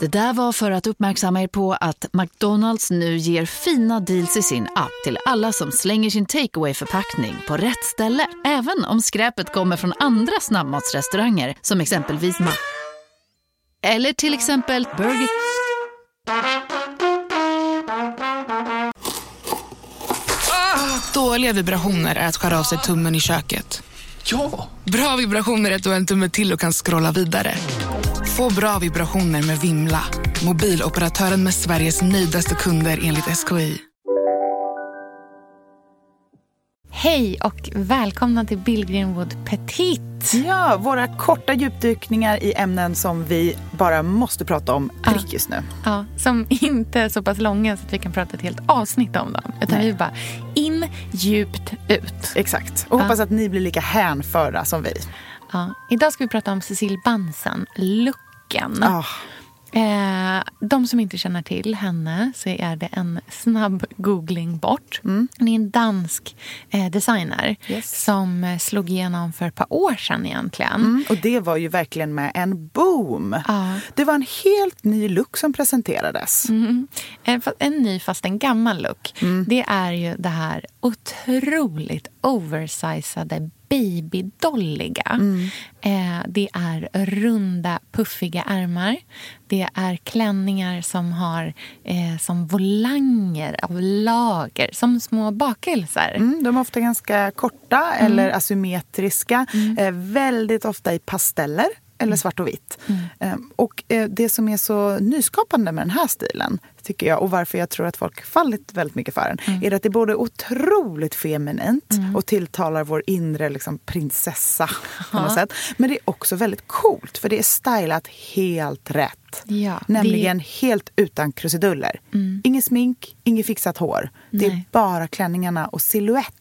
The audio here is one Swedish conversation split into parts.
Det där var för att uppmärksamma er på att McDonalds nu ger fina deals i sin app till alla som slänger sin takeaway förpackning på rätt ställe. Även om skräpet kommer från andra snabbmatsrestauranger som exempelvis Ma... Eller till exempel Burger... Dåliga vibrationer är att skära av sig tummen i köket. Ja! Bra vibrationer är att du har en tumme till och kan scrolla vidare. Få bra vibrationer med Vimla. Mobiloperatören med Sveriges nöjdaste kunder enligt SKI. Hej och välkomna till Bill Wood Petit. Ja, våra korta djupdykningar i ämnen som vi bara måste prata om Ja. prick just nu. Ja, som inte är så pass långa så att vi kan prata ett helt avsnitt om dem. Utan Nej. vi bara in, djupt, ut. Exakt. Och Ja. hoppas att ni blir lika hänförda som vi. Ja. Idag ska vi prata om Cecil Bansen, looken. Ah, Eh, de som inte känner till henne så är det en snabb googling bort. Hon är en dansk eh, designer Yes. som eh, slog igenom för ett par år sedan egentligen. mm, och det var ju verkligen med en boom. Ja. Det var en helt ny look som presenterades. Mm. En, fa- en ny fast en gammal look. Det är ju det här otroligt oversizade babydolliga. Eh, det är runda puffiga ärmar. Det är klänningar som har eh, som volanger av lager, som små bakelser. Mm, de är ofta ganska korta eller asymmetriska. Eh, väldigt ofta i pasteller eller svart och vitt. Eh, och eh, det som är så nyskapande med den här stilen tycker jag och varför jag tror att folk fallit väldigt mycket för den är att det är både otroligt feminint och tilltalar vår inre liksom, prinsessa på något sätt. Men det är också väldigt coolt för det är stylat helt rätt. Ja, Nämligen helt utan krusiduller. Inget smink, inget fixat hår. Det är Nej. bara klänningarna och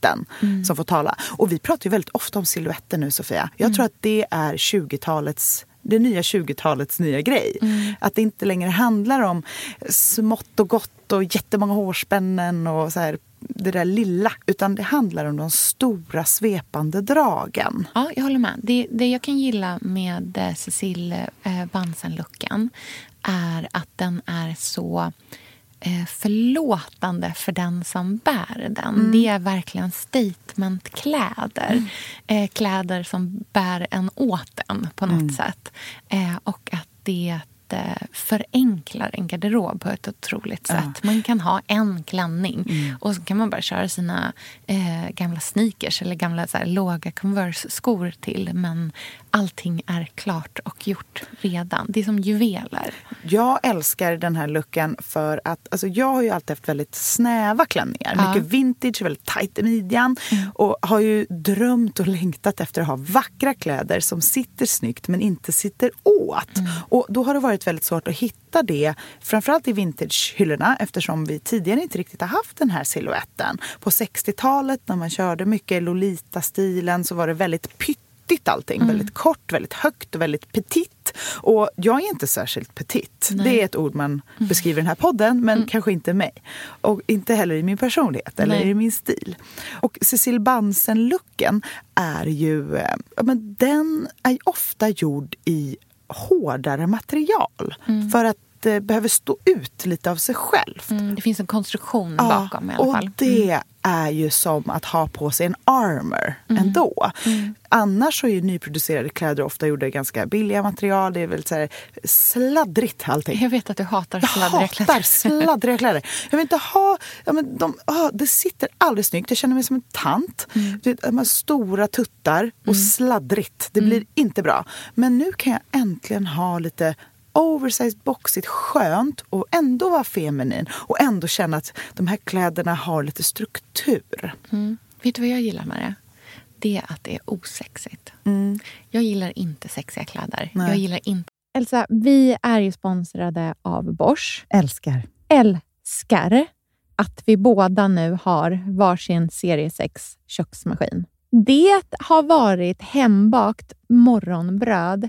siluetten som får tala. Och vi pratar ju väldigt ofta om siluetter nu, Sofia. Jag tror att det är 20-talets det nya 20-talets nya grej. Att det inte längre handlar om smått och gott och jättemånga hårspännen och så här, det där lilla. Utan det handlar om de stora svepande dragen. Ja, jag håller med. Det, det jag kan gilla med eh, Cecil eh, Bansen-looken är att den är så eh, förlåtande för den som bär den. Det är verkligen statementkläder. Eh, kläder som bär en åt en på något sätt. Eh, och att det eh, förenklar en garderob på ett otroligt sätt. Man kan ha en klänning och så kan man bara köra sina eh, gamla sneakers eller gamla så här, låga Converse-skor till. Men allting är klart och gjort redan. Det är som juveler. Jag älskar den här looken för att alltså jag har ju alltid haft väldigt snäva klänningar. Ja. Mycket vintage, väldigt tajt i midjan. Och har ju drömt och längtat efter att ha vackra kläder som sitter snyggt men inte sitter åt. Och då har det varit väldigt svårt att hitta det, framförallt i vintagehyllorna eftersom vi tidigare inte riktigt har haft den här siluetten. På 60-talet när man körde mycket Lolita-stilen så var det väldigt pytt pettigt allting. Väldigt kort, väldigt högt och väldigt petit. Och jag är inte särskilt petit. Det är ett ord man beskriver i den här podden, men kanske inte mig. Och inte heller i min personlighet eller Nej. i min stil. Och Cecil Bansen-looken är ju... eh, men den är ofta gjord i hårdare material. För att det behöver stå ut lite av sig själv. Mm, det finns en konstruktion Ja, bakom i alla och fall. Mm. det är ju som att ha på sig en armor Mm. ändå. Annars så är ju nyproducerade kläder ofta gjorda i ganska billiga material. Det är väl så här sladdrigt allting. Jag vet att du hatar Jag sladdriga hatar kläder. sladdriga kläder. Jag vill inte ha... Ja, men de, ah, det sitter aldrig snyggt. Jag känner mig som en tant. Mm. Du vet, de stora tuttar och sladdrigt. Det Mm. blir inte bra. Men nu kan jag äntligen ha lite oversized, boxigt, skönt och ändå vara feminin och ändå känna att de här kläderna har lite struktur. Mm. Vet du vad jag gillar med det? Det är att det är osexigt. Jag gillar inte sexiga kläder. Nej. Jag gillar inte... Elsa, vi är ju sponsrade av Bosch. Älskar. Älskar att vi båda nu har varsin serie 6 köksmaskin. Det har varit hembakt morgonbröd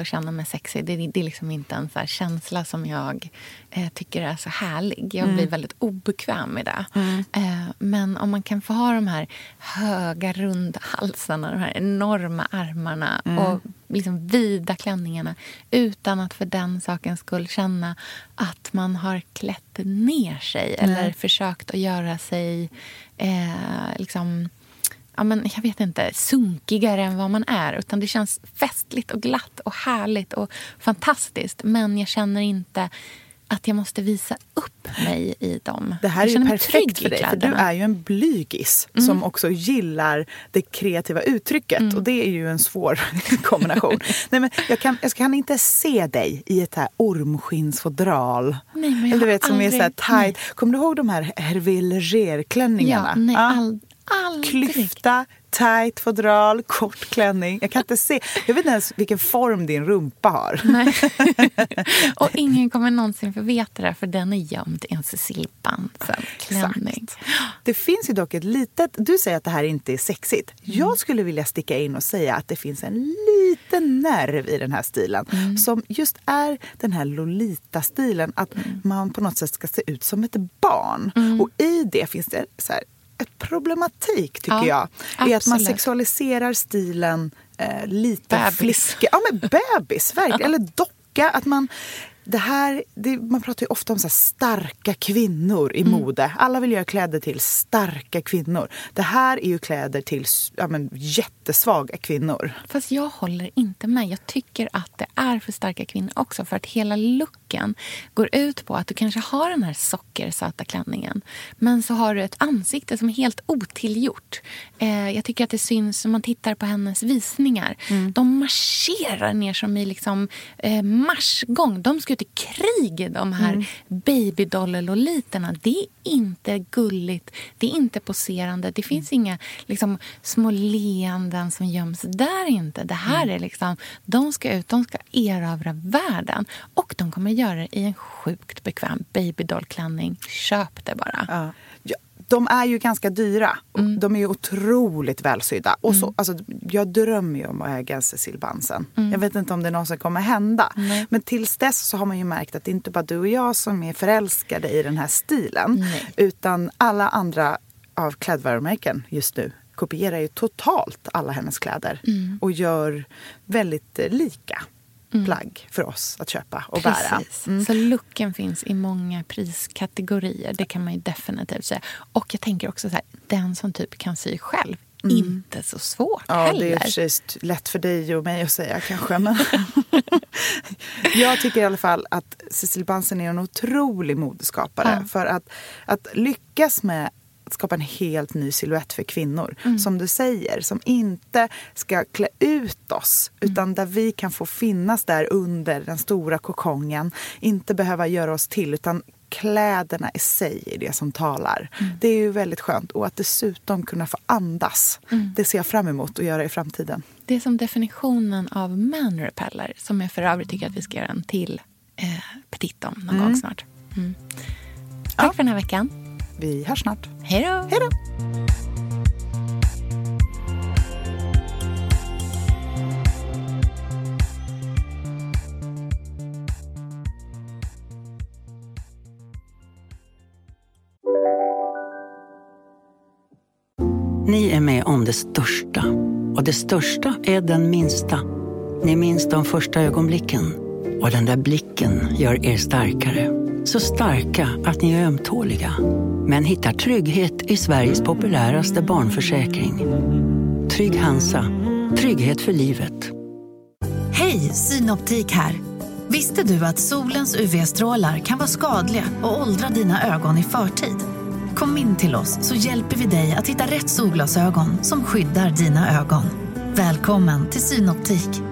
Att känna mig sexig. Det, det är liksom inte en så känsla som jag eh, tycker är så härlig. Jag blir mm. väldigt obekväm med det. Mm. Eh, men om man kan få ha de här höga, runda halsarna, de här enorma armarna mm. och liksom vida klänningarna utan att för den sakens skull känna att man har klätt ner sig eller försökt att göra sig eh, liksom ja, men, jag vet inte, sunkigare än vad man är. Utan Det känns festligt och glatt och härligt och fantastiskt. Men jag känner inte att jag måste visa upp mig i dem. Det här är ju perfekt för dig, för du är ju en blygis mm. som också gillar det kreativa uttrycket. Mm. Och det är ju en svår kombination. Nej, men jag, kan, jag kan inte se dig i ett här ormskinnsfodral. Nej, men jag Eller du vet, som aldrig, är så här tight. Nej. Kommer du ihåg de här Hervé Leger-klänningarna? Ja, nej, ja. All, Aldrig. Klyfta, tight fodral, kort klänning. Jag kan inte se. Jag vet inte ens vilken form din rumpa har. Nej. Och ingen kommer någonsin få veta det för den är gömd i en Cecilie klänning. Det finns ju dock ett litet... Du säger att det här inte är sexigt. Mm. Jag skulle vilja sticka in och säga att det finns en liten nerv i den här stilen mm. som just är den här Lolita-stilen. Att mm. man på något sätt ska se ut som ett barn. Mm. Och i det finns det så här, ett problematik, tycker ja, jag. Absolut. är att man sexualiserar stilen eh, lite bebis. fliska. Ja, men bebis, verkligen. Eller docka. Att man det här, det, man pratar ju ofta om så starka kvinnor i mm. mode. Alla vill göra kläder till starka kvinnor. Det här är ju kläder till ja, men, jättesvaga kvinnor. Fast jag håller inte med. Jag tycker att det är för starka kvinnor också. För att hela looken går ut på att du kanske har den här sockersöta klänningen. Men så har du ett ansikte som är helt otillgjort. Eh, jag tycker att det syns när man tittar på hennes visningar. Mm. De marscherar ner som i liksom, eh, marschgång. De ska ut i krig, de här mm. babydoll-loliterna. Det är inte gulligt, det är inte poserande. Det finns mm. inga liksom, små leenden som göms där inte. Det här mm. är liksom, de ska ut, de ska erövra världen. Och de kommer göra det i en sjukt bekväm babydollklänning. Köp det bara. Ja de är ju ganska dyra. Mm. De är ju otroligt välsydda. Och så, mm. alltså, jag drömmer ju om att äga en Cecil Bansen. Mm. Jag vet inte om det någonsin kommer hända. Nej. Men tills dess så har man ju märkt att det inte bara du och jag som är förälskade i den här stilen. Nej. Utan alla andra av klädvarumärken just nu kopierar ju totalt alla hennes kläder. Mm. Och gör väldigt eh, lika mm. plagg för oss att köpa och Precis. bära. Mm. Så looken finns i många priskategorier. Det kan man ju definitivt säga. Och jag tänker också så här, den som typ kan sy själv Mm. Inte så svårt ja, heller. Det är precis lätt för dig och mig att säga kanske. Men jag tycker i alla fall att Cecil Bansen är en otrolig modeskapare. Ja. För att, att lyckas med skapa en helt ny siluett för kvinnor. Mm. Som du säger, som inte ska klä ut oss mm. utan där vi kan få finnas där under den stora kokongen. Inte behöva göra oss till utan kläderna i sig är det som talar. Mm. Det är ju väldigt skönt. Och att dessutom kunna få andas. Mm. Det ser jag fram emot att göra i framtiden. Det är som definitionen av man repeller som jag för övrigt tycker att vi ska göra en till eh, petit om någon mm. gång snart. Mm. Tack ja. för den här veckan. Vi hörs snart. Hej då! Hej då! Ni är med om det största. Och det största är den minsta. Ni minns de första ögonblicken. Och den där blicken gör er starkare. Så starka att ni är ömtåliga. Men hittar trygghet i Sveriges populäraste barnförsäkring. Trygg Hansa. Trygghet för livet. Hej, Synoptik här. Visste du att solens UV-strålar kan vara skadliga och åldra dina ögon i förtid? Kom in till oss så hjälper vi dig att hitta rätt solglasögon som skyddar dina ögon. Välkommen till Synoptik.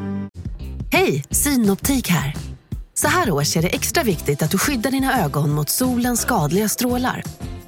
Hej, Synoptik här. Så här års är det extra viktigt att du skyddar dina ögon mot solens skadliga strålar.